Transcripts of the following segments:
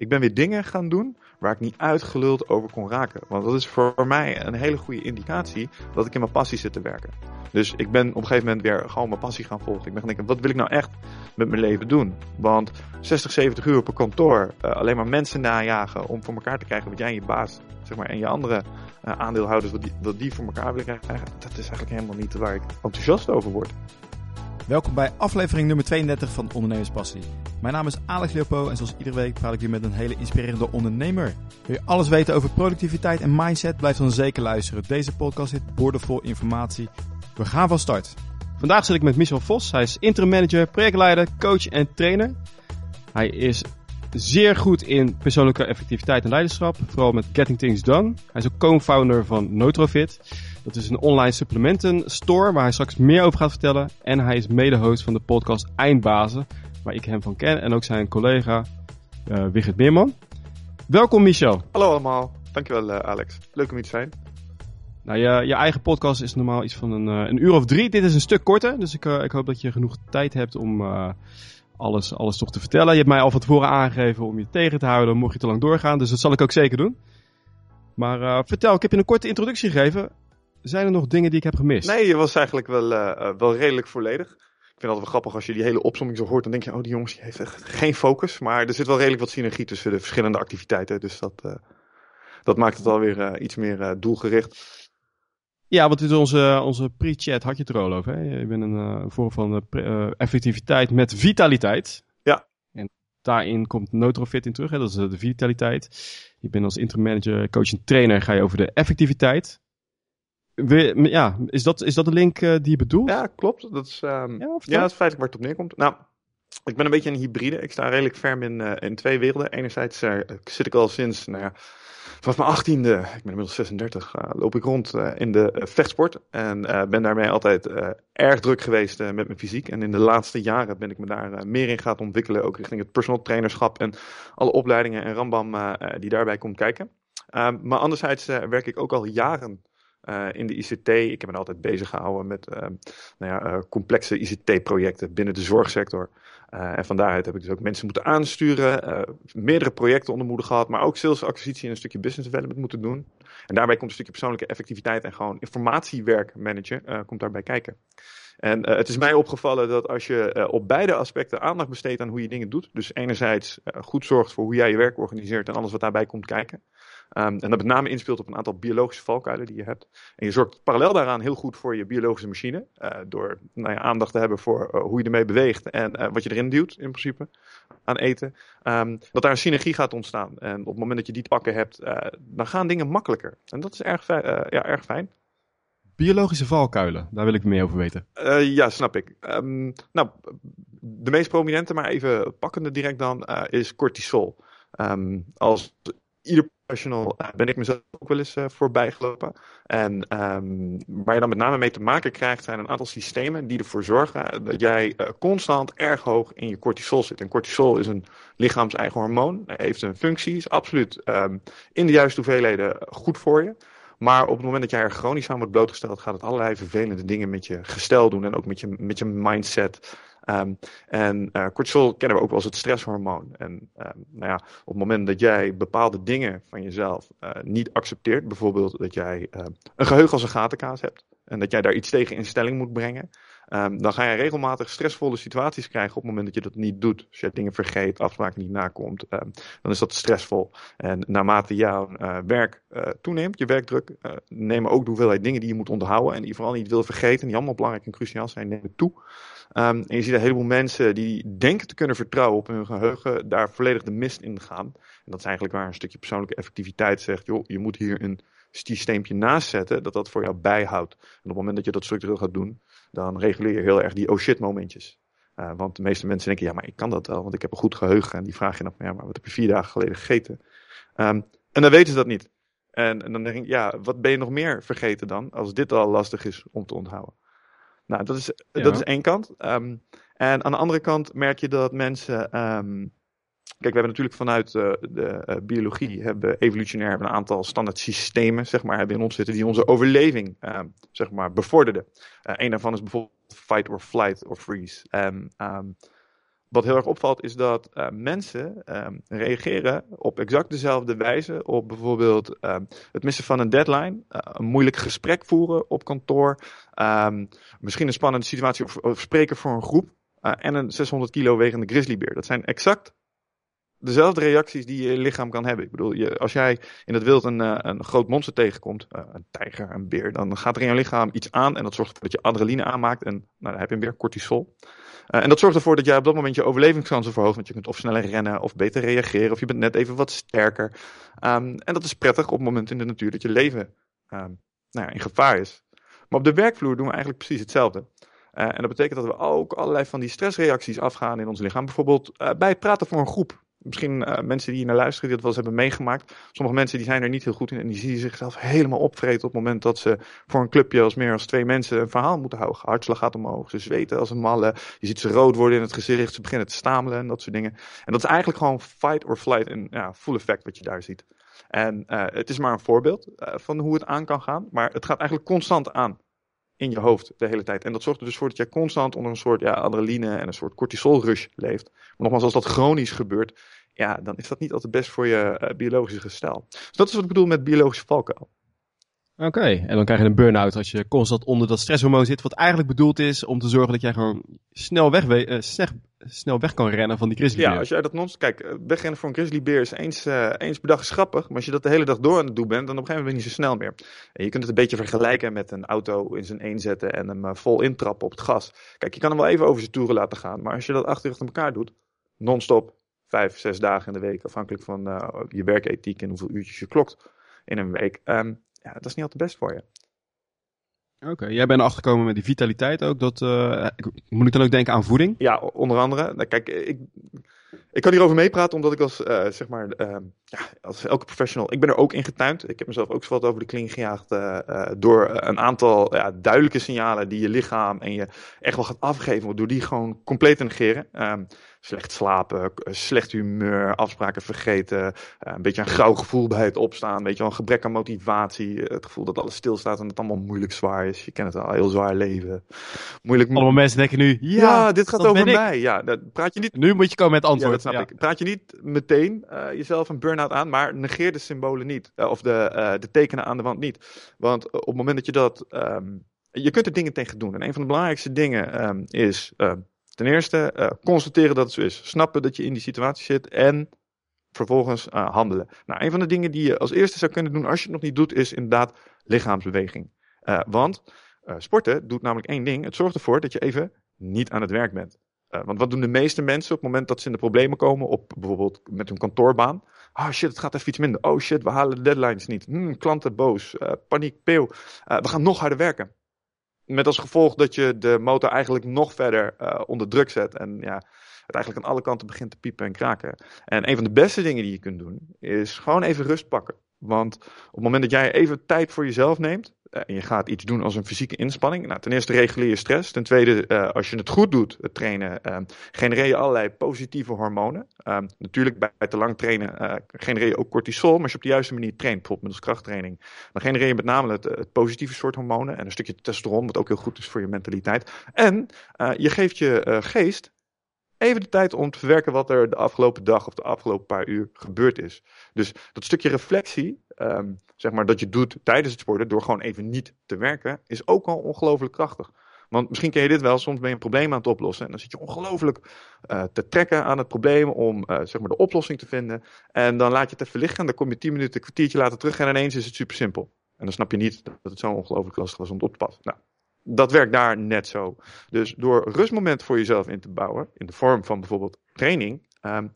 Ik ben weer dingen gaan doen waar ik niet uitgeluld over kon raken. Want dat is voor mij een hele goede indicatie dat ik in mijn passie zit te werken. Dus ik ben op een gegeven moment weer gewoon mijn passie gaan volgen. Ik ben gaan denken, wat wil ik nou echt met mijn leven doen? Want 60, 70 uur op kantoor, uh, alleen maar mensen najagen om voor elkaar te krijgen wat jij en je baas zeg maar, en je andere uh, aandeelhouders, wat die, wat die voor elkaar willen krijgen, dat is eigenlijk helemaal niet waar ik enthousiast over word. Welkom bij aflevering nummer 32 van Ondernemerspassie. Mijn naam is Alex Leopo en zoals iedere week praat ik weer met een hele inspirerende ondernemer. Wil je alles weten over productiviteit en mindset? Blijf dan zeker luisteren. Deze podcast zit boordevol informatie. We gaan van start. Vandaag zit ik met Michel Vos. Hij is interim manager, projectleider, coach en trainer. Hij is zeer goed in persoonlijke effectiviteit en leiderschap, vooral met Getting Things Done. Hij is ook co-founder van Notrofit. Dat is een online supplementen store waar hij straks meer over gaat vertellen. En hij is mede-host van de podcast Eindbazen, waar ik hem van ken. En ook zijn collega uh, Wigert Meerman. Welkom Michel. Hallo allemaal. Dankjewel uh, Alex. Leuk om hier te zijn. Nou, je, je eigen podcast is normaal iets van een, uh, een uur of drie. Dit is een stuk korter, dus ik, ik hoop dat je genoeg tijd hebt om alles, alles toch te vertellen. Je hebt mij al van tevoren aangegeven om je tegen te houden, mocht je te lang doorgaan. Dus dat zal ik ook zeker doen. Maar vertel, ik heb je een korte introductie gegeven. Zijn er nog dingen die ik heb gemist? Nee, je was eigenlijk wel, uh, wel redelijk volledig. Ik vind het wel grappig als je die hele opzomming zo hoort. Dan denk je, oh die jongens die heeft echt geen focus. Maar er zit wel redelijk wat synergie tussen de verschillende activiteiten. Dus dat, uh, dat maakt het alweer uh, iets meer doelgericht. Ja, want in onze, onze pre-chat had je het er al over. Hè? Je bent een vorm van effectiviteit met vitaliteit. Ja. En daarin komt Notrofit in terug. Hè? Dat is de vitaliteit. Je bent als interim manager, coach en trainer. Ga je over de effectiviteit ja, is dat, is dat de link uh, die je bedoelt? Ja, klopt. Dat is, um, ja, ja, dat is feitelijk waar het op neerkomt. Nou, ik ben een beetje een hybride. Ik sta redelijk ferm in, uh, in twee werelden. Enerzijds uh, zit ik al sinds, nou ja, vanaf mijn achttiende, ik ben inmiddels 36, loop ik rond in de vechtsport. En ben daarmee altijd erg druk geweest met mijn fysiek. En in de laatste jaren ben ik me daar meer in gaan ontwikkelen. Ook richting het personal trainerschap en alle opleidingen en rambam die daarbij komt kijken. Ehm, maar anderzijds werk ik ook al jaren uh, in de ICT. Ik heb me altijd bezig gehouden met uh, nou ja, uh, complexe ICT-projecten binnen de zorgsector. en van daaruit heb ik dus ook mensen moeten aansturen, meerdere projecten onder moeder gehad, maar ook sales, acquisitie en een stukje business development moeten doen. En daarbij komt een stukje persoonlijke effectiviteit en gewoon informatiewerk managen komt daarbij kijken. En het is mij opgevallen dat als je op beide aspecten aandacht besteedt aan hoe je dingen doet, dus enerzijds goed zorgt voor hoe jij je werk organiseert en alles wat daarbij komt kijken, en dat met name inspeelt op een aantal biologische valkuilen die je hebt. En je zorgt parallel daaraan heel goed voor je biologische machine. Uh, door nou ja, aandacht te hebben voor uh, hoe je ermee beweegt en uh, wat je erin duwt in principe aan eten. Um, dat daar een synergie gaat ontstaan. En op het moment dat je die te pakken hebt, dan gaan dingen makkelijker. En dat is erg, ja, erg fijn. Biologische valkuilen, daar wil ik meer over weten. ja, snap ik. Um, nou, de meest prominente, maar even pakkende direct dan, is cortisol. als ieder professional uh, ben ik mezelf ook wel eens uh, voorbij gelopen. En um, waar je dan met name mee te maken krijgt, zijn een aantal systemen die ervoor zorgen dat jij constant erg hoog in je cortisol zit. En cortisol is een lichaams-eigen hormoon, heeft een functie, is absoluut um, in de juiste hoeveelheden goed voor je. Maar op het moment dat jij er chronisch aan wordt blootgesteld, gaat het allerlei vervelende dingen met je gestel doen en ook met je, met je mindset. Um, en uh, cortisol kennen we ook wel als het stresshormoon. En um, nou ja, op het moment dat jij bepaalde dingen van jezelf uh, niet accepteert, bijvoorbeeld dat jij uh, een geheugen als een gatenkaas hebt en dat jij daar iets tegen in stelling moet brengen, um, dan ga je regelmatig stressvolle situaties krijgen op het moment dat je dat niet doet. Als je dingen vergeet, afspraken niet nakomt, dan is dat stressvol. En naarmate jouw werk toeneemt, je werkdruk, nemen ook de hoeveelheid dingen die je moet onthouden en die je vooral niet wil vergeten, die allemaal belangrijk en cruciaal zijn, nemen toe. Um, en je ziet een heleboel mensen die denken te kunnen vertrouwen op hun geheugen, daar volledig de mist in gaan. En dat is eigenlijk waar een stukje persoonlijke effectiviteit zegt, joh, je moet hier een systeempje naast zetten dat dat voor jou bijhoudt. En op het moment dat je dat structureel gaat doen, dan reguleer je heel erg die oh shit momentjes. Uh, want de meeste mensen denken, ja, maar ik kan dat wel, want ik heb een goed geheugen. En die vraag je dan, ja, maar wat heb je vier dagen geleden gegeten? Um, en dan weten ze dat niet. En, en dan denk ik, ja, wat ben je nog meer vergeten dan, als dit al lastig is om te onthouden? Nou, dat is, ja. dat is één kant. Um, en aan de andere kant merk je dat mensen. Um, kijk, we hebben natuurlijk vanuit uh, de uh, biologie, hebben evolutionair hebben een aantal standaard systemen, zeg maar, hebben in ons zitten die onze overleving, uh, zeg maar, bevorderden. Uh, een daarvan is bijvoorbeeld fight or flight or freeze. En um, wat heel erg opvalt is dat mensen reageren op exact dezelfde wijze op bijvoorbeeld het missen van een deadline, een moeilijk gesprek voeren op kantoor, misschien een spannende situatie of, of spreken voor een groep en een 600 kilo wegende grizzlybeer. Dat zijn exact dezelfde reacties die je lichaam kan hebben. Ik bedoel, je, als jij in het wild een, uh, een groot monster tegenkomt, uh, een tijger, een beer, dan gaat er in je lichaam iets aan en dat zorgt ervoor dat je adrenaline aanmaakt en nou, dan heb je weer cortisol. Uh, en dat zorgt ervoor dat jij op dat moment je overlevingskansen verhoogt, want je kunt of sneller rennen of beter reageren of je bent net even wat sterker. Um, en dat is prettig op het moment in de natuur dat je leven um, nou in gevaar is. Maar op de werkvloer doen we eigenlijk precies hetzelfde. En dat betekent dat we ook allerlei van die stressreacties afgaan in ons lichaam. Bijvoorbeeld bij het praten voor een groep. Misschien uh, mensen die hier naar luisteren, die dat wel eens hebben meegemaakt. Sommige mensen die zijn er niet heel goed in en die zien zichzelf helemaal opvreten op het moment dat ze voor een clubje als meer als twee mensen een verhaal moeten houden. Hartslag gaat omhoog, ze zweten als een malle. Je ziet ze rood worden in het gezicht, ze beginnen te stamelen en dat soort dingen. En dat is eigenlijk gewoon fight or flight en ja, full effect wat je daar ziet. En uh, het is maar een voorbeeld uh, van hoe het aan kan gaan, maar het gaat eigenlijk constant aan in je hoofd de hele tijd. En dat zorgt er dus voor dat jij constant onder een soort ja, adrenaline en een soort cortisolrush leeft. Maar nogmaals, als dat chronisch gebeurt, ja, dan is dat niet altijd best voor je uh, biologische gestel. Dus dat is wat ik bedoel met biologische valkuil. Oké, en dan krijg je een burn-out als je constant onder dat stresshormoon zit, wat eigenlijk bedoeld is om te zorgen dat jij gewoon snel weg, uh, weg kan rennen van die grizzlybeer. Ja, als jij dat nons... Kijk, wegrennen voor een grizzlybeer is eens, uh, eens per dag grappig, maar als je dat de hele dag door aan het doen bent, dan op een gegeven moment ben je niet zo snel meer. En je kunt het een beetje vergelijken met een auto in zijn een zetten en hem uh, vol intrappen op het gas. Kijk, je kan hem wel even over zijn toeren laten gaan, maar als je dat achter achter elkaar doet, non-stop, vijf, zes dagen in de week, afhankelijk van uh, je werkethiek en hoeveel uurtjes je klokt in een week, um, ja, dat is niet altijd best voor je. Oké, jij bent achtergekomen met die vitaliteit ook. Dat, uh, moet ik dan ook denken aan voeding? Ja, onder andere. Kijk, ik, ik kan hierover meepraten omdat ik als, uh, zeg maar, uh, ja, als elke professional, ik ben er ook in getuind. Ik heb mezelf ook wat over de kling gejaagd door een aantal duidelijke signalen die je lichaam en je echt wel gaat afgeven, door die gewoon compleet te negeren. Slecht slapen, slecht humeur, afspraken vergeten, een beetje een grauw gevoel bij het opstaan, weet je wel, een gebrek aan motivatie, het gevoel dat alles stilstaat en het allemaal moeilijk zwaar is. Je kent het al, heel zwaar leven. Moeilijk. Allemaal mensen denken nu, ja, ja dit gaat over mij. Ja, dat praat je niet. Nu moet je komen met antwoord. Ja, dat snap ja. ik. Praat je niet meteen uh, jezelf een burn-out aan, maar negeer de symbolen niet. Uh, of de, uh, de tekenen aan de wand niet. Want op het moment dat je dat. Um, je kunt er dingen tegen doen. En een van de belangrijkste dingen um, is ten eerste constateren dat het zo is. Snappen dat je in die situatie zit en vervolgens handelen. Nou, een van de dingen die je als eerste zou kunnen doen als je het nog niet doet, is inderdaad lichaamsbeweging. want sporten doet namelijk één ding. Het zorgt ervoor dat je even niet aan het werk bent. Want wat doen de meeste mensen op het moment dat ze in de problemen komen, op bijvoorbeeld met hun kantoorbaan? Oh shit, het gaat even iets minder. Oh shit, we halen de deadlines niet. Hmm, klanten boos. Paniek. Uh, we gaan nog harder werken. Met als gevolg dat je de motor eigenlijk nog verder onder druk zet. En ja, het eigenlijk aan alle kanten begint te piepen en kraken. En een van de beste dingen die je kunt doen, is gewoon even rust pakken. Want op het moment dat jij even tijd voor jezelf neemt, en je gaat iets doen als een fysieke inspanning. Nou, ten eerste reguleer je stress. Ten tweede, uh, als je het goed doet, het trainen, uh, genereer je allerlei positieve hormonen. natuurlijk, bij, te lang trainen genereer je ook cortisol. Maar als je op de juiste manier traint, bijvoorbeeld middels krachttraining, dan genereer je met name het, het positieve soort hormonen. En een stukje testosteron, wat ook heel goed is voor je mentaliteit. En je geeft je geest even de tijd om te verwerken wat er de afgelopen dag of de afgelopen paar uur gebeurd is. Dus dat stukje reflectie, um, zeg maar, dat je doet tijdens het sporten door gewoon even niet te werken, is ook al ongelooflijk krachtig. Want misschien ken je dit wel, soms ben je een probleem aan het oplossen. En dan zit je ongelooflijk uh, te trekken aan het probleem om uh, zeg maar de oplossing te vinden. En dan laat je het even liggen en dan kom je tien minuten, een kwartiertje later terug en ineens is het super simpel. En dan snap je niet dat het zo ongelooflijk lastig was om het op te passen. Nou, dat werkt daar net zo. Dus door rustmomenten voor jezelf in te bouwen, in de vorm van bijvoorbeeld training, um,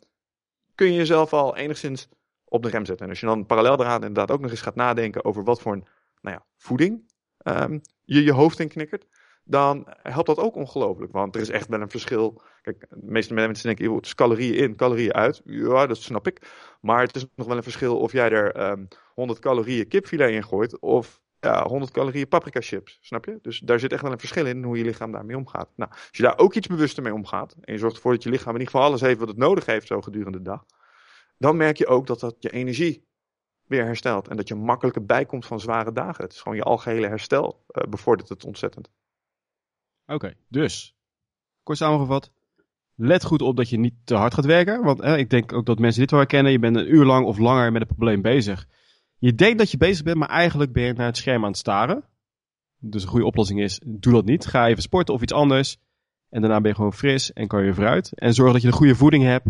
kun je jezelf al enigszins op de rem zetten. En als je dan parallel daaraan inderdaad ook nog eens gaat nadenken over wat voor een nou ja, voeding um, je je hoofd in knikkert, dan helpt dat ook ongelooflijk. Want er is echt wel een verschil. Kijk, de meeste mensen denken, het is calorieën in, calorieën uit. Ja, dat snap ik. Maar het is nog wel een verschil of jij er um, 100 calorieën kipfilet in gooit of ja, 100 calorieën paprika chips. Snap je? Dus daar zit echt wel een verschil in hoe je lichaam daarmee omgaat. Nou, als je daar ook iets bewuster mee omgaat. En je zorgt ervoor dat je lichaam in ieder geval alles heeft wat het nodig heeft zo gedurende de dag. Dan merk je ook dat dat je energie weer herstelt. En dat je makkelijker bijkomt van zware dagen. Het is gewoon je algehele herstel uh, bevordert het ontzettend. Oké, dus. Kort samengevat. let goed op dat je niet te hard gaat werken. Want eh, ik denk ook dat mensen dit wel herkennen. Je bent een uur lang of langer met een probleem bezig. Je denkt dat je bezig bent, maar eigenlijk ben je naar het scherm aan het staren. Dus een goede oplossing is, doe dat niet. Ga even sporten of iets anders. En daarna ben je gewoon fris en kan je vooruit. En zorg dat je de goede voeding hebt.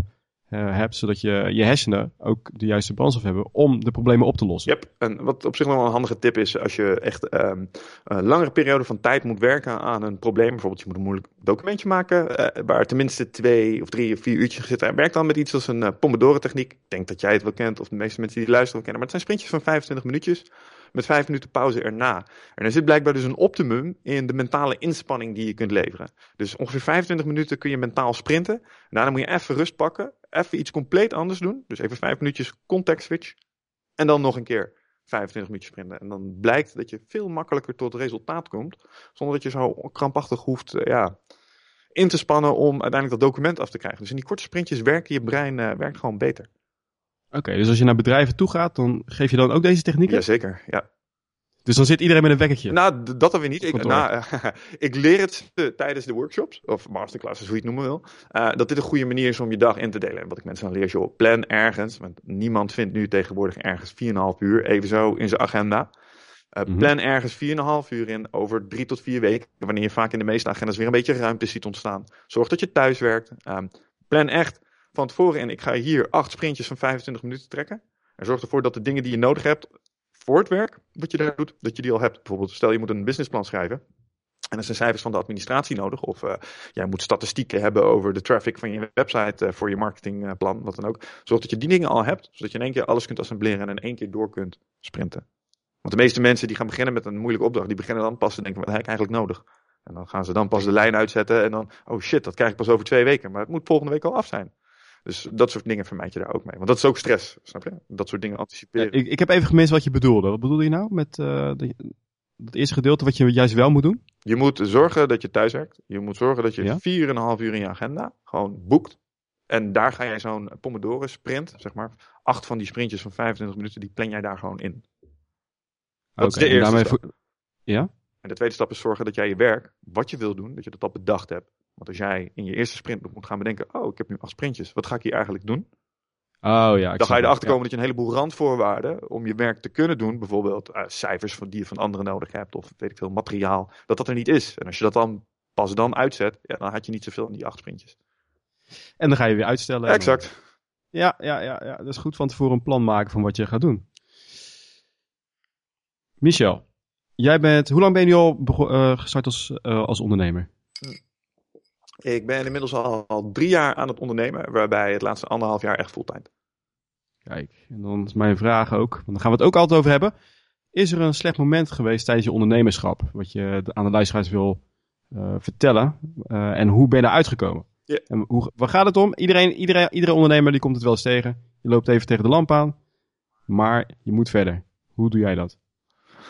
Uh, hebt, zodat je, je hersenen ook de juiste brandstof hebben om de problemen op te lossen. Yep. En wat op zich nog wel een handige tip is, als je echt um, een langere periode van tijd moet werken aan een probleem, bijvoorbeeld je moet een moeilijk documentje maken, uh, waar tenminste twee of drie of vier uurtjes zitten, werk dan met iets als een uh, Pomodoro-techniek. Ik denk dat jij het wel kent, of de meeste mensen die luisteren wel kennen, maar het zijn sprintjes van 25 minuutjes met vijf minuten pauze erna. En er zit blijkbaar dus een optimum in de mentale inspanning die je kunt leveren. Dus ongeveer 25 minuten kun je mentaal sprinten. Daarna moet je even rust pakken, even iets compleet anders doen. Dus even vijf minuutjes context switch. En dan nog een keer 25 minuten sprinten. En dan blijkt dat je veel makkelijker tot resultaat komt. Zonder dat je zo krampachtig hoeft uh, ja, in te spannen om uiteindelijk dat document af te krijgen. Dus in die korte sprintjes werkt je brein uh, werkt gewoon beter. Oké, okay, dus als je naar bedrijven toe gaat, dan geef je dan ook deze technieken? Jazeker, ja. Dus dan zit iedereen met een wekkertje? Nou, dat dan weer niet. Ik, nou, ik leer het tijdens de workshops, of masterclasses, hoe je het noemen wil, uh, dat dit een goede manier is om je dag in te delen. En wat ik mensen dan leer, joh, plan ergens, want niemand vindt nu tegenwoordig ergens 4,5 uur, even zo in zijn agenda. Uh, -hmm. Plan ergens 4,5 uur in over drie tot vier weken, wanneer je vaak in de meeste agendas weer een beetje ruimte ziet ontstaan. Zorg dat je thuis werkt. Um, plan echt van tevoren in, ik ga hier acht sprintjes van 25 minuten trekken. En zorg ervoor dat de dingen die je nodig hebt voor het werk, wat je daar doet, dat je die al hebt. Bijvoorbeeld, stel je moet een businessplan schrijven. En er zijn cijfers van de administratie nodig. Of uh, jij moet statistieken hebben over de traffic van je website uh, voor je marketingplan, wat dan ook. Zorg dat je die dingen al hebt, zodat je in één keer alles kunt assembleren en in één keer door kunt sprinten. Want de meeste mensen die gaan beginnen met een moeilijke opdracht, die beginnen dan pas te denken, wat heb ik eigenlijk nodig? En dan gaan ze dan pas de lijn uitzetten en dan, oh shit, dat krijg ik pas over twee weken. Maar het moet volgende week al af zijn. Dus dat soort dingen vermijd je daar ook mee. Want dat is ook stress, snap je? Dat soort dingen anticiperen. Ja, ik, ik heb even gemist wat je bedoelde. Wat bedoelde je nou met uh, het eerste gedeelte wat je juist wel moet doen? Je moet zorgen dat je thuis werkt. Je moet zorgen dat je ja? 4,5 uur in je agenda gewoon boekt. En daar ga jij zo'n Pomodoro sprint, zeg maar. Acht van die sprintjes van 25 minuten, die plan jij daar gewoon in. Dat okay, is de eerste stap. Ja? En de tweede stap is zorgen dat jij je werk, wat je wil doen, dat je dat al bedacht hebt. Want als jij in je eerste sprint moet gaan bedenken, oh, ik heb nu acht sprintjes, wat ga ik hier eigenlijk doen? Oh ja. Dan ga je erachter komen ja. dat je een heleboel randvoorwaarden om je werk te kunnen doen, bijvoorbeeld uh, cijfers van die je van anderen nodig hebt, of weet ik veel, materiaal, dat dat er niet is. En als je dat dan pas dan uitzet, ja, dan had je niet zoveel in die acht sprintjes. En dan ga je weer uitstellen. Exact. Ja, ja, ja, ja, dat is goed van tevoren een plan maken van wat je gaat doen. Michel, jij bent, hoe lang ben je nu al uh, gestart als, uh, als ondernemer? Ik ben inmiddels al, al, drie jaar aan het ondernemen, waarbij het laatste anderhalf jaar echt fulltime. Kijk, en dan is mijn vraag ook, want daar gaan we het ook altijd over hebben. Is er een slecht moment geweest tijdens je ondernemerschap, wat je aan de luisteraars wil uh, vertellen? Uh, en hoe ben je daar uitgekomen? Yeah. En hoe, waar gaat het om? Iedereen, iedereen, iedere ondernemer die komt het wel eens tegen. Je loopt even tegen de lamp aan, maar je moet verder. Hoe doe jij dat?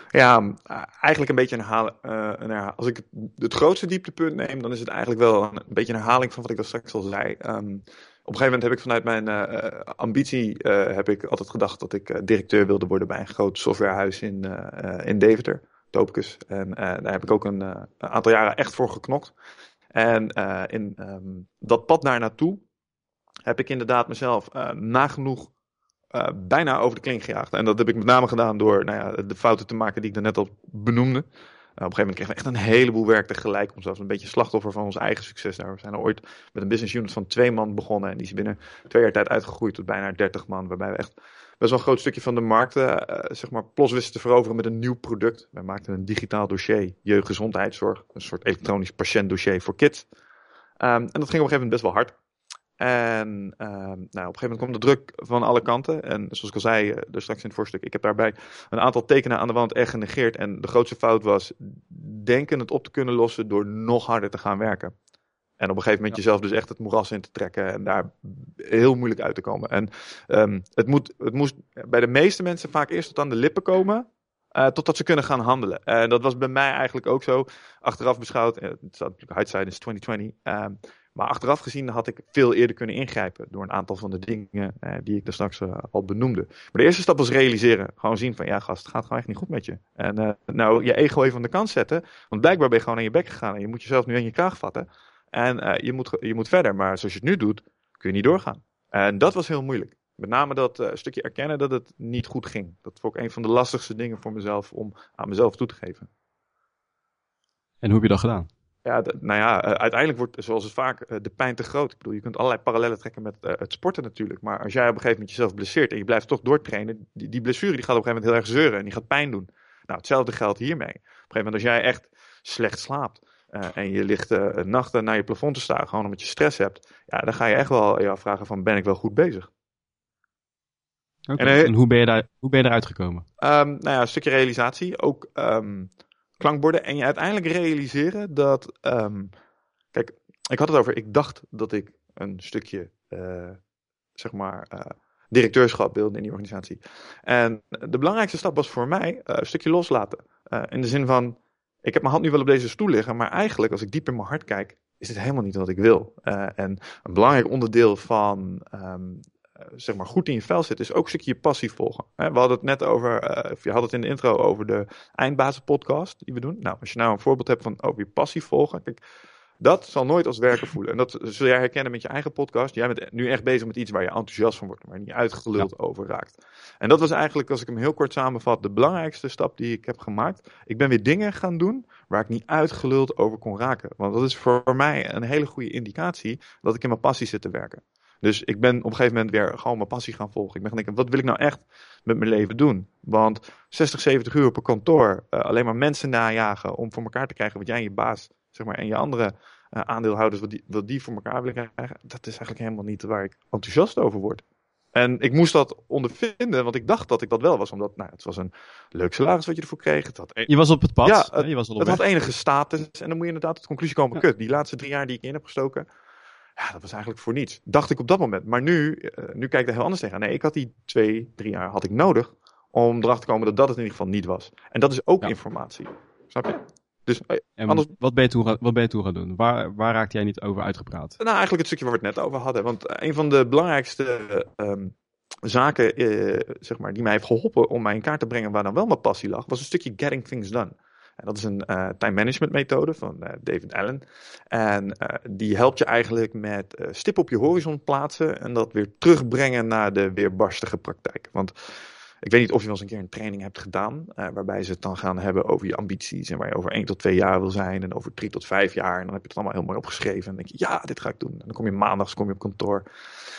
Ja, eigenlijk een beetje een een herhaling. Als ik het, grootste dieptepunt neem, dan is het eigenlijk wel een, beetje een herhaling van wat ik al straks al zei. Um, op een gegeven moment heb ik vanuit mijn uh, ambitie uh, heb ik altijd gedacht dat ik directeur wilde worden bij een groot softwarehuis in, in Deventer, Topicus. En daar heb ik ook een, aantal jaren echt voor geknokt. En in um, dat pad naar naartoe heb ik inderdaad mezelf nagenoeg uh, bijna over de kling gejaagd. En dat heb ik met name gedaan door nou ja, de fouten te maken die ik daarnet al benoemde. Uh, op een gegeven moment kregen we echt een heleboel werk tegelijk. Om zelfs een beetje slachtoffer van ons eigen succes daar. We zijn ooit met een business unit van twee man begonnen. En die is binnen twee jaar tijd uitgegroeid tot bijna 30 man. Waarbij we echt best wel een groot stukje van de markt uh, zeg maar, plos wisten te veroveren met een nieuw product. Wij maakten een digitaal dossier jeugdgezondheidszorg. Een soort elektronisch patiëntdossier voor kids. Um, en dat ging op een gegeven moment best wel hard. En uh, nou, op een gegeven moment kwam de druk van alle kanten. En zoals ik al zei, uh, er straks in het voorstuk, ik heb daarbij een aantal tekenen aan de wand echt genegeerd. En de grootste fout was denken het op te kunnen lossen door nog harder te gaan werken. En op een gegeven moment ja. jezelf dus echt het moeras in te trekken en daar heel moeilijk uit te komen. En um, het, moet, het moest bij de meeste mensen vaak eerst tot aan de lippen komen. Uh, totdat ze kunnen gaan handelen. En dat was bij mij eigenlijk ook zo. Achteraf beschouwd, het staat natuurlijk hindsight is 2020. Maar achteraf gezien had ik veel eerder kunnen ingrijpen door een aantal van de dingen eh, die ik daar straks uh, al benoemde. Maar de eerste stap was realiseren. Gewoon zien van ja gast, het gaat gewoon echt niet goed met je. En uh, nou je ego even aan de kant zetten. Want blijkbaar ben je gewoon aan je bek gegaan en je moet jezelf nu aan je kraag vatten. En je, moet, je moet verder. Maar zoals je het nu doet, kun je niet doorgaan. En dat was heel moeilijk. Met name dat stukje erkennen dat het niet goed ging. Dat vond ik een van de lastigste dingen voor mezelf om aan mezelf toe te geven. En hoe heb je dat gedaan? Ja, nou ja, uh, uiteindelijk wordt, zoals het vaak, uh, de pijn te groot. Ik bedoel, je kunt allerlei parallellen trekken met het sporten natuurlijk. Maar als jij op een gegeven moment jezelf blesseert en je blijft toch doortrainen, die, die blessure die gaat op een gegeven moment heel erg zeuren en die gaat pijn doen. Nou, hetzelfde geldt hiermee. Op een gegeven moment als jij echt slecht slaapt, uh, en je ligt uh, nachten naar je plafond te staan, gewoon omdat je stress hebt, ja, dan ga je echt wel je afvragen van ben ik wel goed bezig? Okay. En, en, hoe, ben je daar, hoe ben je eruit gekomen? Um, nou ja, een stukje realisatie, ook um, klankborden en je uiteindelijk realiseren dat, um, kijk, ik had het over, ik dacht dat ik een stukje, uh, zeg maar, directeurschap wilde in die organisatie. En de belangrijkste stap was voor mij een stukje loslaten. in de zin van, ik heb mijn hand nu wel op deze stoel liggen, maar eigenlijk, als ik diep in mijn hart kijk, is dit helemaal niet wat ik wil. En een belangrijk onderdeel van, uh, zeg maar, goed in je vel zitten, is ook een stukje je passie volgen. we hadden het net over, uh, of je had het in de intro over de eindbazen podcast die we doen. Nou, als je nou een voorbeeld hebt van over je passie volgen, kijk, dat zal nooit als werken voelen. En dat zul jij herkennen met je eigen podcast. Jij bent nu echt bezig met iets waar je enthousiast van wordt, maar niet uitgeluld ja. over raakt. En dat was eigenlijk, als ik hem heel kort samenvat, de belangrijkste stap die ik heb gemaakt. Ik ben weer dingen gaan doen waar ik niet uitgeluld over kon raken. Want dat is voor mij een hele goede indicatie dat ik in mijn passie zit te werken. Dus ik ben op een gegeven moment weer gewoon mijn passie gaan volgen. Ik ben gaan denken, wat wil ik nou echt met mijn leven doen? Want 60, 70 uur op een kantoor, uh, alleen maar mensen najagen om voor elkaar te krijgen wat jij en je baas zeg maar, en je andere uh, aandeelhouders, wat die, wat die voor elkaar willen krijgen, dat is eigenlijk helemaal niet waar ik enthousiast over word. En ik moest dat ondervinden, want ik dacht dat ik dat wel was. Omdat nou, het was een leuk salaris wat je ervoor kreeg. Het had een... Je was op het pad. Ja, het, je was al het had enige status. En dan moet je inderdaad tot de conclusie komen. Ja. Kut, die laatste drie jaar die ik in heb gestoken. Ja, dat was eigenlijk voor niets. Dacht ik op dat moment. Maar nu, uh, nu kijk ik er heel anders tegen. Nee, ik had die twee, drie jaar had ik nodig. Om erachter te komen dat dat het in ieder geval niet was. En dat is ook ja. informatie. Snap je? Dus, en anders... wat, ben je toen, wat ben je toen gaan doen? Waar, waar raakte jij niet over uitgepraat? Nou, eigenlijk het stukje waar we het net over hadden. Want een van de belangrijkste um, zaken uh, zeg maar, die mij heeft geholpen om mij in kaart te brengen waar dan wel mijn passie lag, was een stukje Getting Things Done. En dat is een uh, time management methode van uh, David Allen. En die helpt je eigenlijk met stip op je horizon plaatsen en dat weer terugbrengen naar de weerbarstige praktijk. Want ik weet niet of je wel eens een keer een training hebt gedaan, uh, waarbij ze het dan gaan hebben over je ambities en waar je over 1 tot 2 jaar wil zijn en over 3 tot 5 jaar. En dan heb je het allemaal heel mooi opgeschreven en denk je, ja, dit ga ik doen. En dan kom je maandags kom je op kantoor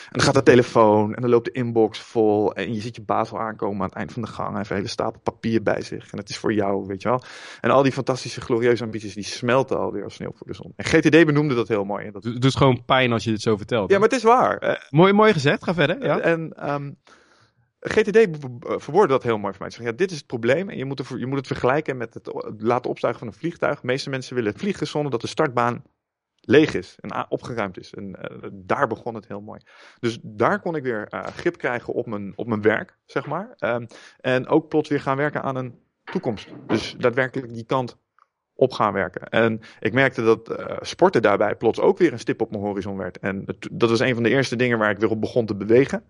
en dan gaat de telefoon en dan loopt de inbox vol en je ziet je baas al aankomen aan het eind van de gang. Hij heeft een hele stapel papier bij zich en het is voor jou, weet je wel. En al die fantastische, glorieuze ambities, die smelten alweer als sneeuw voor de zon. En GTD benoemde dat heel mooi. Dat... Het doet gewoon pijn als je dit zo vertelt. Ja, maar het is waar. Uh, mooi, mooi gezegd, ga verder. Ja. En um, GTD verwoordde dat heel mooi voor mij. Ze zeggen, ja, dit is het probleem en je moet, je moet het vergelijken met het laten opstuigen van een vliegtuig. De meeste mensen willen vliegen zonder dat de startbaan leeg is en opgeruimd is. En uh, daar begon het heel mooi. Dus daar kon ik weer uh, grip krijgen op mijn, op mijn werk, zeg maar. Um, en ook plots weer gaan werken aan een toekomst. Dus daadwerkelijk die kant op gaan werken. En ik merkte dat uh, sporten daarbij plots ook weer een stip op mijn horizon werd. En dat was een van de eerste dingen waar ik weer op begon te bewegen.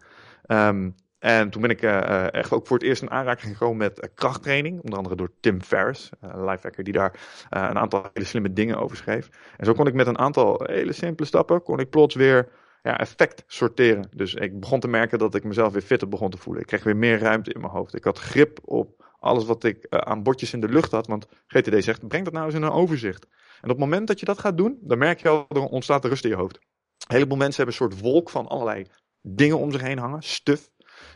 Um, en toen ben ik uh, echt ook voor het eerst in aanraking gekomen met uh, krachttraining. Onder andere door Tim Ferriss, een lifehacker die daar een aantal hele slimme dingen over schreef. En zo kon ik met een aantal hele simpele stappen, kon ik plots weer ja, effect sorteren. Dus ik begon te merken dat ik mezelf weer fitter begon te voelen. Ik kreeg weer meer ruimte in mijn hoofd. Ik had grip op alles wat ik aan bordjes in de lucht had. Want GTD zegt, breng dat nou eens in een overzicht. En op het moment dat je dat gaat doen, dan merk je al, er ontstaat rust in je hoofd. Een heleboel mensen hebben een soort wolk van allerlei dingen om zich heen hangen, stuf.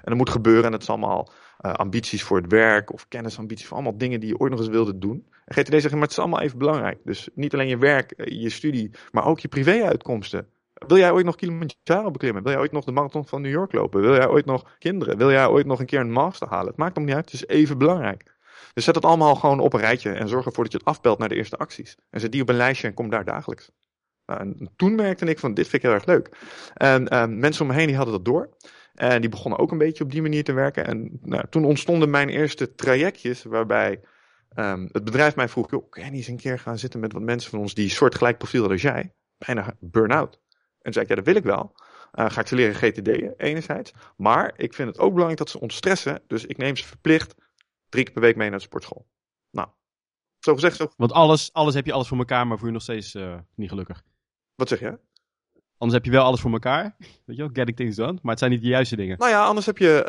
En dat moet gebeuren en het is allemaal uh, ambities voor het werk of kennisambities voor allemaal dingen die je ooit nog eens wilde doen. En GTD zegt, maar het is allemaal even belangrijk. Dus niet alleen je werk, je studie, maar ook je privéuitkomsten. Wil jij ooit nog Kilimanjaro beklimmen? Wil jij ooit nog de marathon van New York lopen? Wil jij ooit nog kinderen? Wil jij ooit nog een keer een master halen? Het maakt hem niet uit, het is even belangrijk. Dus zet het allemaal gewoon op een rijtje en zorg ervoor dat je het afbelt naar de eerste acties. En zet die op een lijstje en kom daar dagelijks. Nou, en toen merkte ik van, dit vind ik heel erg leuk. En uh, mensen om me heen die hadden dat door. En die begonnen ook een beetje op die manier te werken. En nou, toen ontstonden mijn eerste trajectjes waarbij um, het bedrijf mij vroeg, joh, kan je eens een keer gaan zitten met wat mensen van ons die soortgelijk profiel hadden als jij? Bijna burn-out. En zei ik, ja, dat wil ik wel. Uh, ga ik ze leren GTD'en, enerzijds. Maar ik vind het ook belangrijk dat ze ontstressen. Dus ik neem ze verplicht drie keer per week mee naar de sportschool. Nou, zo gezegd zo. Want alles, alles heb je alles voor elkaar, maar voel je nog steeds uh, niet gelukkig. Wat zeg je? Anders heb je wel alles voor elkaar. Weet je wel, getting things done. Maar het zijn niet de juiste dingen. Nou ja, anders heb je...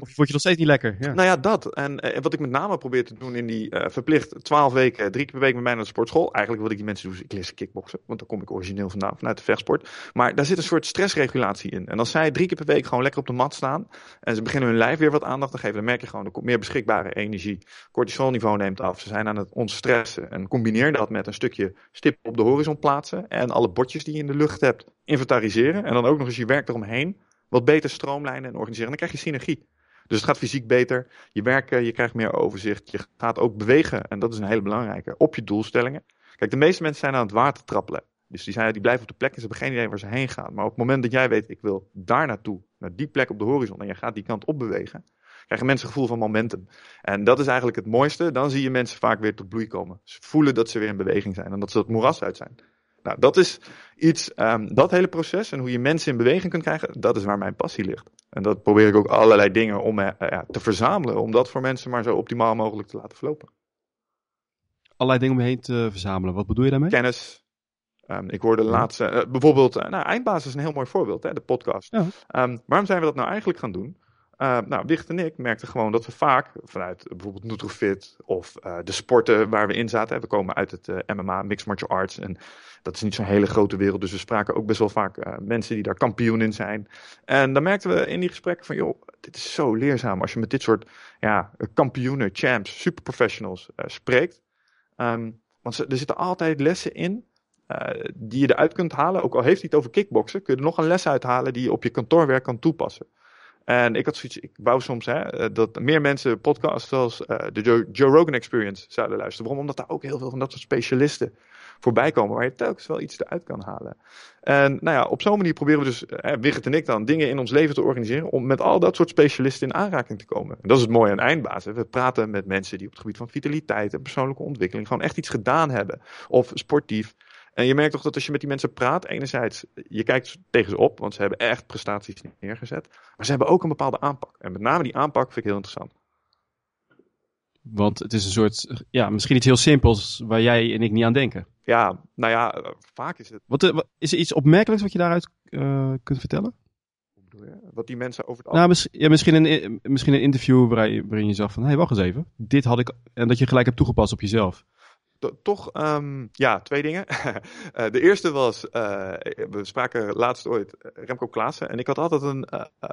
Of word je nog steeds niet lekker. Ja. Nou ja, dat. En eh, wat ik met name probeer te doen in die eh, verplicht 12 weken, drie keer per week met mij naar de sportschool. Eigenlijk wat ik die mensen doe, is ik leer ze kickboksen. Want daar kom ik origineel vandaan, vanuit de vechtsport. Maar daar zit een soort stressregulatie in. En als zij drie keer per week gewoon lekker op de mat staan. En ze beginnen hun lijf weer wat aandacht te geven. Dan merk je gewoon, er komt meer beschikbare energie. Cortisolniveau neemt af. Ze zijn aan het ontstressen. En combineer dat met een stukje stip op de horizon plaatsen. En alle bordjes die je in de lucht hebt inventariseren. En dan ook nog eens je werk eromheen wat beter stroomlijnen en organiseren. En dan krijg je synergie. Dus het gaat fysiek beter. Je werken, je krijgt meer overzicht. Je gaat ook bewegen. En dat is een hele belangrijke. Op je doelstellingen. Kijk, de meeste mensen zijn aan het water trappelen. Dus die, zijn, die blijven op de plek en ze hebben geen idee waar ze heen gaan. Maar op het moment dat jij weet, ik wil daar naartoe, naar die plek op de horizon, en je gaat die kant op bewegen, krijgen mensen een gevoel van momentum. En dat is eigenlijk het mooiste. Dan zie je mensen vaak weer tot bloei komen. Ze voelen dat ze weer in beweging zijn en dat ze het moeras uit zijn. Nou, dat is iets, ehm, dat hele proces en hoe je mensen in beweging kunt krijgen, dat is waar mijn passie ligt. En dat probeer ik ook allerlei dingen om eh, ja, te verzamelen, om dat voor mensen maar zo optimaal mogelijk te laten verlopen. Allerlei dingen om je heen te verzamelen. Wat bedoel je daarmee? Kennis. Ehm, ik hoorde laatst, eh, bijvoorbeeld, eh, nou, Eindbaas is een heel mooi voorbeeld, hè, de podcast. Ja. Ehm, waarom zijn we dat nou eigenlijk gaan doen? Uh, nou, Wicht en ik merkten gewoon dat we vaak vanuit bijvoorbeeld Nutrofit of uh, de sporten waar we in zaten. We komen uit het uh, MMA, Mixed Martial Arts. En dat is niet zo'n hele grote wereld. Dus we spraken ook best wel vaak mensen die daar kampioen in zijn. En dan merkten we in die gesprekken van, joh, dit is zo leerzaam als je met dit soort ja, kampioenen, champs, superprofessionals spreekt. Um, want er zitten altijd lessen in die je eruit kunt halen. Ook al heeft hij het over kickboksen, kun je er nog een les uithalen die je op je kantoorwerk kan toepassen. En ik had zoiets, ik wou soms hè, dat meer mensen podcasts zoals uh, de Joe, Rogan Experience zouden luisteren. Waarom? Omdat daar ook heel veel van dat soort specialisten voorbij komen, waar je telkens wel iets eruit kan halen. En nou ja, op zo'n manier proberen we dus, hè, Wigert en ik dan, dingen in ons leven te organiseren om met al dat soort specialisten in aanraking te komen. En dat is het mooie aan Eindbaas. We praten met mensen die op het gebied van vitaliteit en persoonlijke ontwikkeling gewoon echt iets gedaan hebben. Of sportief. En je merkt toch dat als je met die mensen praat, enerzijds, je kijkt tegen ze op, want ze hebben echt prestaties neergezet. Maar ze hebben ook een bepaalde aanpak. En met name die aanpak vind ik heel interessant. Want het is een soort, ja, misschien iets heel simpels waar jij en ik niet aan denken. Ja, nou ja, vaak is het. Wat, wat is er iets opmerkelijks wat je daaruit uh, kunt vertellen? Wat die mensen over het nou, mis, ja, misschien, een, misschien een interview waarin, waarin je zag van, hé, hey, wacht eens even. Dit had ik, en dat je gelijk hebt toegepast op jezelf toch, um, ja, twee dingen. uh, de eerste was, uh, we spraken laatst ooit Remco Klaassen. En ik had altijd een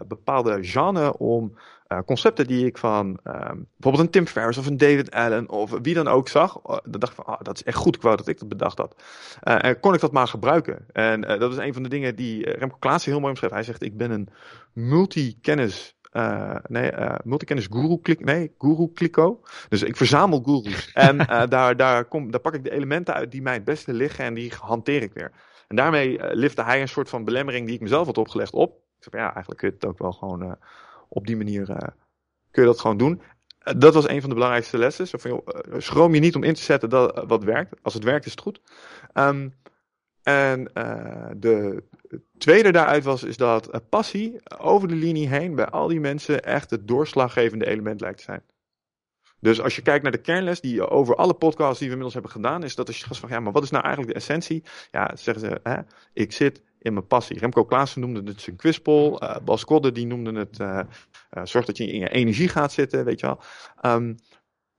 bepaalde genre om concepten die ik van um, bijvoorbeeld een Tim Ferriss of een David Allen of wie dan ook zag. dan dacht ik van, oh, dat is echt goed. Wou dat ik dat bedacht had. en kon ik dat maar gebruiken. En dat is een van de dingen die Remco Klaassen heel mooi omschreef. Hij zegt, ik ben een multi-kennis uh, nee, uh, multikennis guru klik, nee, guru kliko. Dus ik verzamel gurus. en uh, daar, daar, kom, daar pak ik de elementen uit die mij het beste liggen en die hanteer ik weer. En daarmee lifte hij een soort van belemmering die ik mezelf had opgelegd op. Ik zei van ja, eigenlijk kun je het ook wel gewoon op die manier kun je dat gewoon doen. dat was een van de belangrijkste lessen. Zo van, joh, schroom je niet om in te zetten dat, wat werkt. Als het werkt is het goed. Um, en uh, de tweede daaruit was is dat passie over de linie heen bij al die mensen echt het doorslaggevende element lijkt te zijn. Dus als je kijkt naar de kernles die over alle podcasts die we inmiddels hebben gedaan, is dat als je gaat van ja, maar wat is nou eigenlijk de essentie? Ja, zeggen ze, hè, ik zit in mijn passie. Remco Klaassen noemde het zijn quizpol. Uh, Bas Kodde die noemde het uh, zorg dat je in je energie gaat zitten, weet je wel. Um,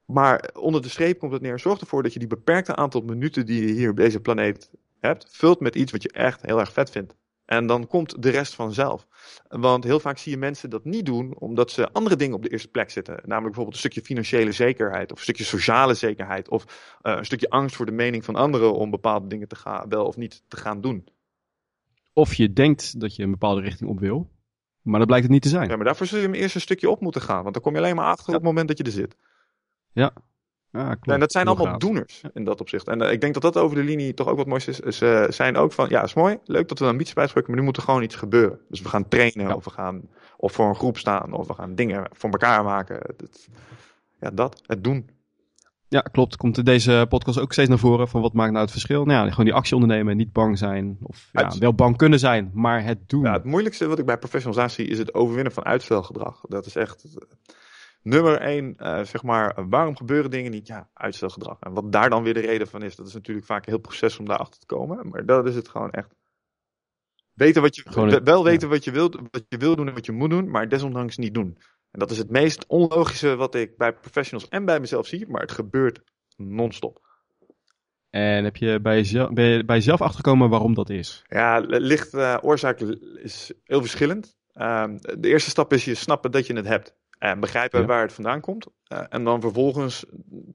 maar onder de streep komt het neer. Zorg ervoor dat je die beperkte aantal minuten die je hier op deze planeet hebt, vult met iets wat je echt heel erg vet vindt. En dan komt de rest vanzelf. Want heel vaak zie je mensen dat niet doen omdat ze andere dingen op de eerste plek zitten. Namelijk bijvoorbeeld een stukje financiële zekerheid, of een stukje sociale zekerheid, of uh, een stukje angst voor de mening van anderen om bepaalde dingen te gaan, wel of niet te gaan doen. Of je denkt dat je een bepaalde richting op wil, maar dat blijkt het niet te zijn. Ja, maar daarvoor zul je hem eerst een stukje op moeten gaan, want dan kom je alleen maar achter ja. op het moment dat je er zit. Ja, klopt. en dat zijn Heel allemaal gaaf. doeners in dat opzicht. En uh, ik denk dat dat over de linie toch ook wat moois is. is uh, zijn ook van, ja, is mooi, leuk dat we ambities bijspreken, maar nu moet er gewoon iets gebeuren. Dus we gaan trainen, Ja. of we gaan of voor een groep staan, of we gaan dingen voor elkaar maken. Ja, dat, het doen. Ja, klopt. Komt in deze podcast ook steeds naar voren van wat maakt nou het verschil? Nou ja, gewoon die actie ondernemen, niet bang zijn. Of ja, wel bang kunnen zijn, maar het doen. Ja, het moeilijkste wat ik bij professionals zie is het overwinnen van uitstelgedrag. Dat is echt. Nummer één, eh, zeg maar, waarom gebeuren dingen niet? Ja, uitstelgedrag. En wat daar dan weer de reden van is, dat is natuurlijk vaak een heel proces om daarachter te komen. Maar dat is het gewoon echt. Weten wat je, Gewoon wel weten wat, je wilt, wat je wil doen en wat je moet doen, maar desondanks niet doen. En dat is het meest onlogische wat ik bij professionals en bij mezelf zie, maar het gebeurt non-stop. En heb je bij jezelf, ben je bij jezelf achtergekomen waarom dat is? Ja, li- licht eh, oorzaak is heel verschillend. Ehm, de eerste stap is je snappen dat je het hebt. En begrijpen Ja. waar het vandaan komt. Eh, en dan vervolgens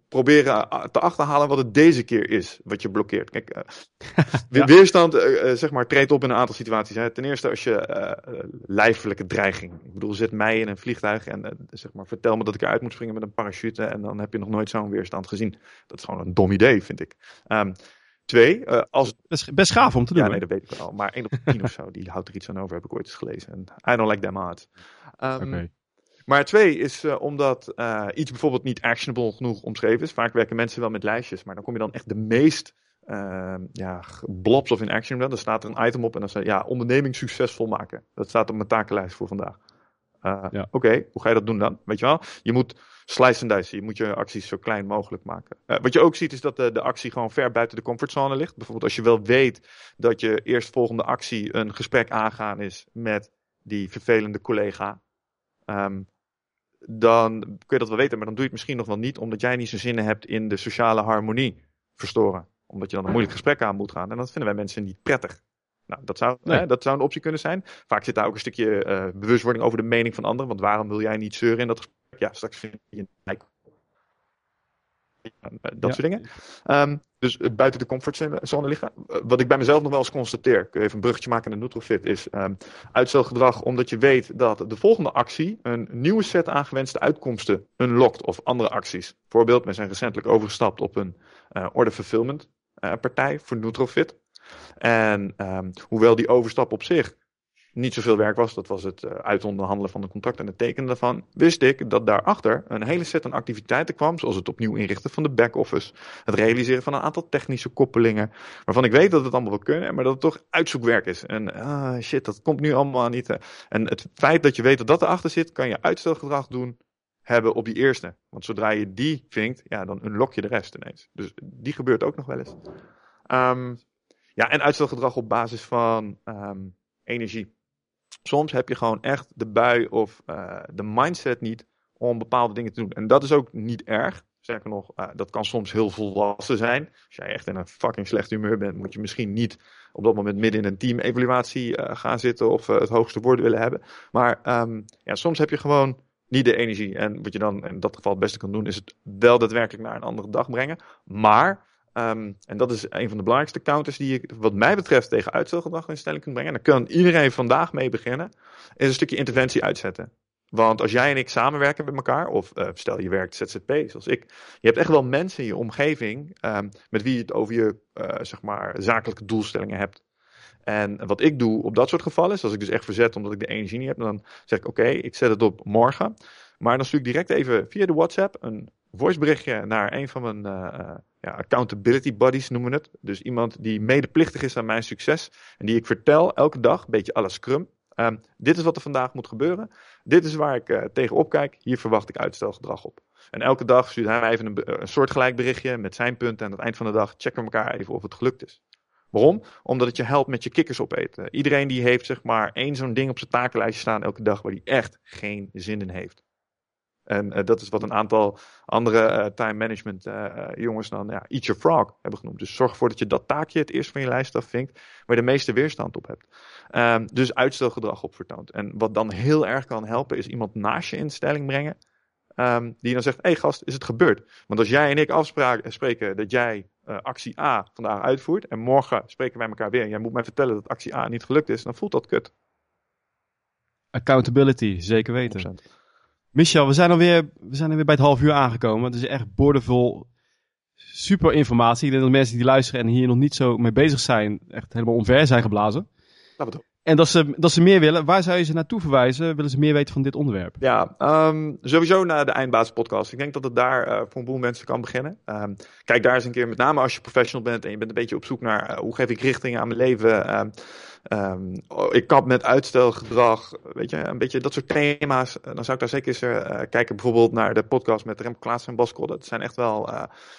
proberen te achterhalen wat het deze keer is wat je blokkeert. Kijk, eh, Ja. weerstand eh, zeg maar, treedt op in een aantal situaties. Hè. Ten eerste als je lijfelijke dreiging. Ik bedoel, zet mij in een vliegtuig en zeg maar, vertel me dat ik eruit moet springen met een parachute. En dan heb je nog nooit zo'n weerstand gezien. Dat is gewoon een dom idee, vind ik. Ehm, twee, als Best, best gaaf om te doen. ja, nee, dat weet ik wel. Maar 1 op 10 of zo, die houdt er iets aan over, heb ik ooit eens gelezen. En I don't like them. Ehm, Oké. Maar twee is eh, omdat eh, iets bijvoorbeeld niet actionable genoeg omschreven is. Vaak werken mensen wel met lijstjes, maar dan kom je dan echt de meest ehm, ja, blobs of in action. Dan staat er een item op en dan staat ja, onderneming succesvol maken. Dat staat op mijn takenlijst voor vandaag. Eh, Ja. Oké, hoe ga je dat doen dan? Weet je wel? Je moet slice en dice. Je moet je acties zo klein mogelijk maken. Wat je ook ziet is dat de, de actie gewoon ver buiten de comfortzone ligt. Bijvoorbeeld als je wel weet dat je eerstvolgende actie een gesprek aangaan is met die vervelende collega. Ehm, dan kun je dat wel weten, maar dan doe je het misschien nog wel niet, omdat jij niet zo'n zinnen hebt in de sociale harmonie verstoren. Omdat je dan een moeilijk gesprek aan moet gaan. En dat vinden wij mensen niet prettig. Nou, dat zou, Nee. hè, dat zou een optie kunnen zijn. Vaak zit daar ook een stukje eh, bewustwording over de mening van anderen. Want waarom wil jij niet zeuren in dat gesprek? Ja, straks vind je een Dat Ja. soort dingen. Ehm, dus eh, buiten de comfortzone liggen. Eh, wat ik bij mezelf nog wel eens constateer, kun je even een bruggetje maken naar Nutrofit, is ehm, uitstelgedrag omdat je weet dat de volgende actie een nieuwe set aangewenste uitkomsten unlockt of andere acties. Voorbeeld, we zijn recentelijk overgestapt op een eh, order fulfillment eh, partij voor Nutrofit. En ehm, hoewel die overstap op zich niet zoveel werk was, dat was het eh, uitonderhandelen van een contract en het tekenen daarvan, wist ik dat daarachter een hele set aan activiteiten kwam, zoals het opnieuw inrichten van de back-office, het realiseren van een aantal technische koppelingen, waarvan ik weet dat het allemaal wel kunnen, maar dat het toch uitzoekwerk is. En ah, shit, dat komt nu allemaal niet. En het feit dat je weet dat dat erachter zit, kan je uitstelgedrag doen hebben op die eerste. Want zodra je die vinkt, ja, dan unlock je de rest ineens. Dus die gebeurt ook nog wel eens. Ehm, ja, en uitstelgedrag op basis van ehm, energie. Soms heb je gewoon echt de bui of eh, de mindset niet om bepaalde dingen te doen. En dat is ook niet erg. Sterker nog, eh, dat kan soms heel volwassen zijn. Als jij echt in een fucking slecht humeur bent, moet je misschien niet op dat moment midden in een team-evaluatie eh, gaan zitten of het hoogste woord willen hebben. Maar ehm, ja, soms heb je gewoon niet de energie. En wat je dan in dat geval het beste kan doen, is het wel daadwerkelijk naar een andere dag brengen. Maar, ehm, en dat is een van de belangrijkste counters die je, wat mij betreft, tegen uitstelgedrag in stelling kunt brengen. En daar kan iedereen vandaag mee beginnen, is een stukje interventie uitzetten. Want als jij en ik samenwerken met elkaar, of eh, stel je werkt ZZP zoals ik, je hebt echt wel mensen in je omgeving ehm, met wie je het over je eh, zeg maar, zakelijke doelstellingen hebt. En wat ik doe op dat soort gevallen is, als ik dus echt verzet omdat ik de energie niet heb, dan zeg ik oké, ik zet het op morgen. Maar dan stuur ik direct even via de WhatsApp een voiceberichtje naar een van mijn eh, ja, accountability buddies noemen we het. Dus iemand die medeplichtig is aan mijn succes en die ik vertel elke dag, een beetje la Scrum. Ehm, dit is wat er vandaag moet gebeuren. Dit is waar ik eh, tegen opkijk. Hier verwacht ik uitstelgedrag op. En elke dag stuurt hij even een, een soortgelijk berichtje met zijn punten. En aan het eind van de dag checken we elkaar even of het gelukt is. Waarom? Omdat het je helpt met je kikkers opeten. Iedereen die heeft zeg maar één zo'n ding op zijn takenlijstje staan elke dag waar hij echt geen zin in heeft. En eh, dat is wat een aantal andere eh, time management eh, jongens dan ja, Eat Your Frog hebben genoemd. Dus zorg ervoor dat je dat taakje het eerst van je lijst afvinkt waar je de meeste weerstand op hebt. Ehm, dus uitstelgedrag op vertoont. En wat dan heel erg kan helpen is iemand naast je in stelling brengen. ehm, die dan zegt, hé hey gast, is het gebeurd? Want als jij en ik afspreken dat jij actie A vandaag uitvoert en morgen spreken wij elkaar weer en jij moet mij vertellen dat actie A niet gelukt is, dan voelt dat kut. Accountability, zeker weten. 100%. Michel, we zijn alweer, we zijn alweer bij het half uur aangekomen. Het is echt boordevol super informatie. Ik denk dat mensen die luisteren en hier nog niet zo mee bezig zijn, echt helemaal omver zijn geblazen. Het En dat ze, dat ze meer willen. Waar zou je ze naartoe verwijzen? Willen ze meer weten van dit onderwerp? Ja, ehm, sowieso naar de Eindbaas podcast. Ik denk dat het daar eh, voor een boel mensen kan beginnen. Ehm, kijk daar eens een keer, met name als je professional bent en je bent een beetje op zoek naar eh, hoe geef ik richting aan mijn leven. Ehm, oh, ik kap met uitstelgedrag. Weet je, een beetje dat soort thema's. dan zou ik daar zeker eens kijken. Bijvoorbeeld naar de podcast met Remco Klaas en Bas Dat zijn echt wel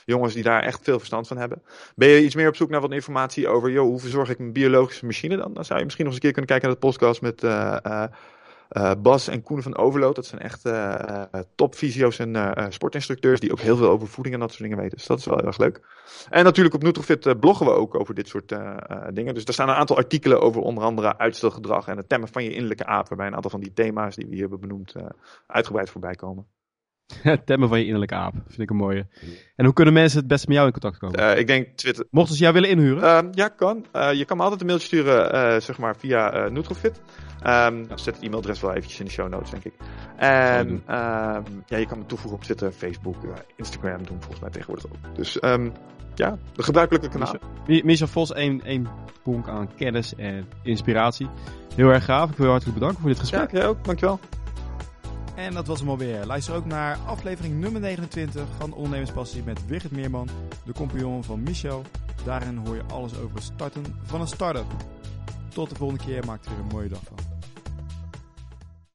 jongens die daar echt veel verstand van hebben. Ben je iets meer op zoek naar wat informatie over, joh, hoe verzorg ik mijn biologische machine dan? Dan zou je misschien nog eens een keer kunnen kijken naar de podcast met uh, Bas en Koen van Overload, dat zijn echt uh, topvisio's en uh, sportinstructeurs die ook heel veel over voeding en dat soort dingen weten. Dus dat is wel heel erg leuk. En natuurlijk op Nutrofit bloggen we ook over dit soort dingen. Dus daar staan een aantal artikelen over onder andere uitstelgedrag en het temmen van je innerlijke aap, waarbij een aantal van die thema's die we hier hebben benoemd uitgebreid voorbij komen. Het temmen van je innerlijke aap. Vind ik een mooie. En hoe kunnen mensen het beste met jou in contact komen? Uh, ik denk Twitter. Mochten ze jou willen inhuren? Uh, ja, kan. Uh, je kan me altijd een mailtje sturen, zeg maar, via Nutrofit. Um, zet het e-mailadres wel eventjes in de show notes, denk ik. En um, ja, je kan me toevoegen op Twitter, Facebook, Instagram doen volgens mij tegenwoordig ook. Dus um, ja, de gebruikelijke kanalen. Michel Vos, één, één bonk aan kennis en inspiratie. Heel erg gaaf. Ik wil je hartelijk bedanken voor dit gesprek. Ja, jij ook. Dankjewel. En dat was hem alweer. Luister ook naar aflevering nummer 29 van Ondernemerspassie met Wigert Meerman, de compagnon van Michel. Daarin hoor je alles over het starten van een start-up. Tot de volgende keer, maak er een mooie dag van.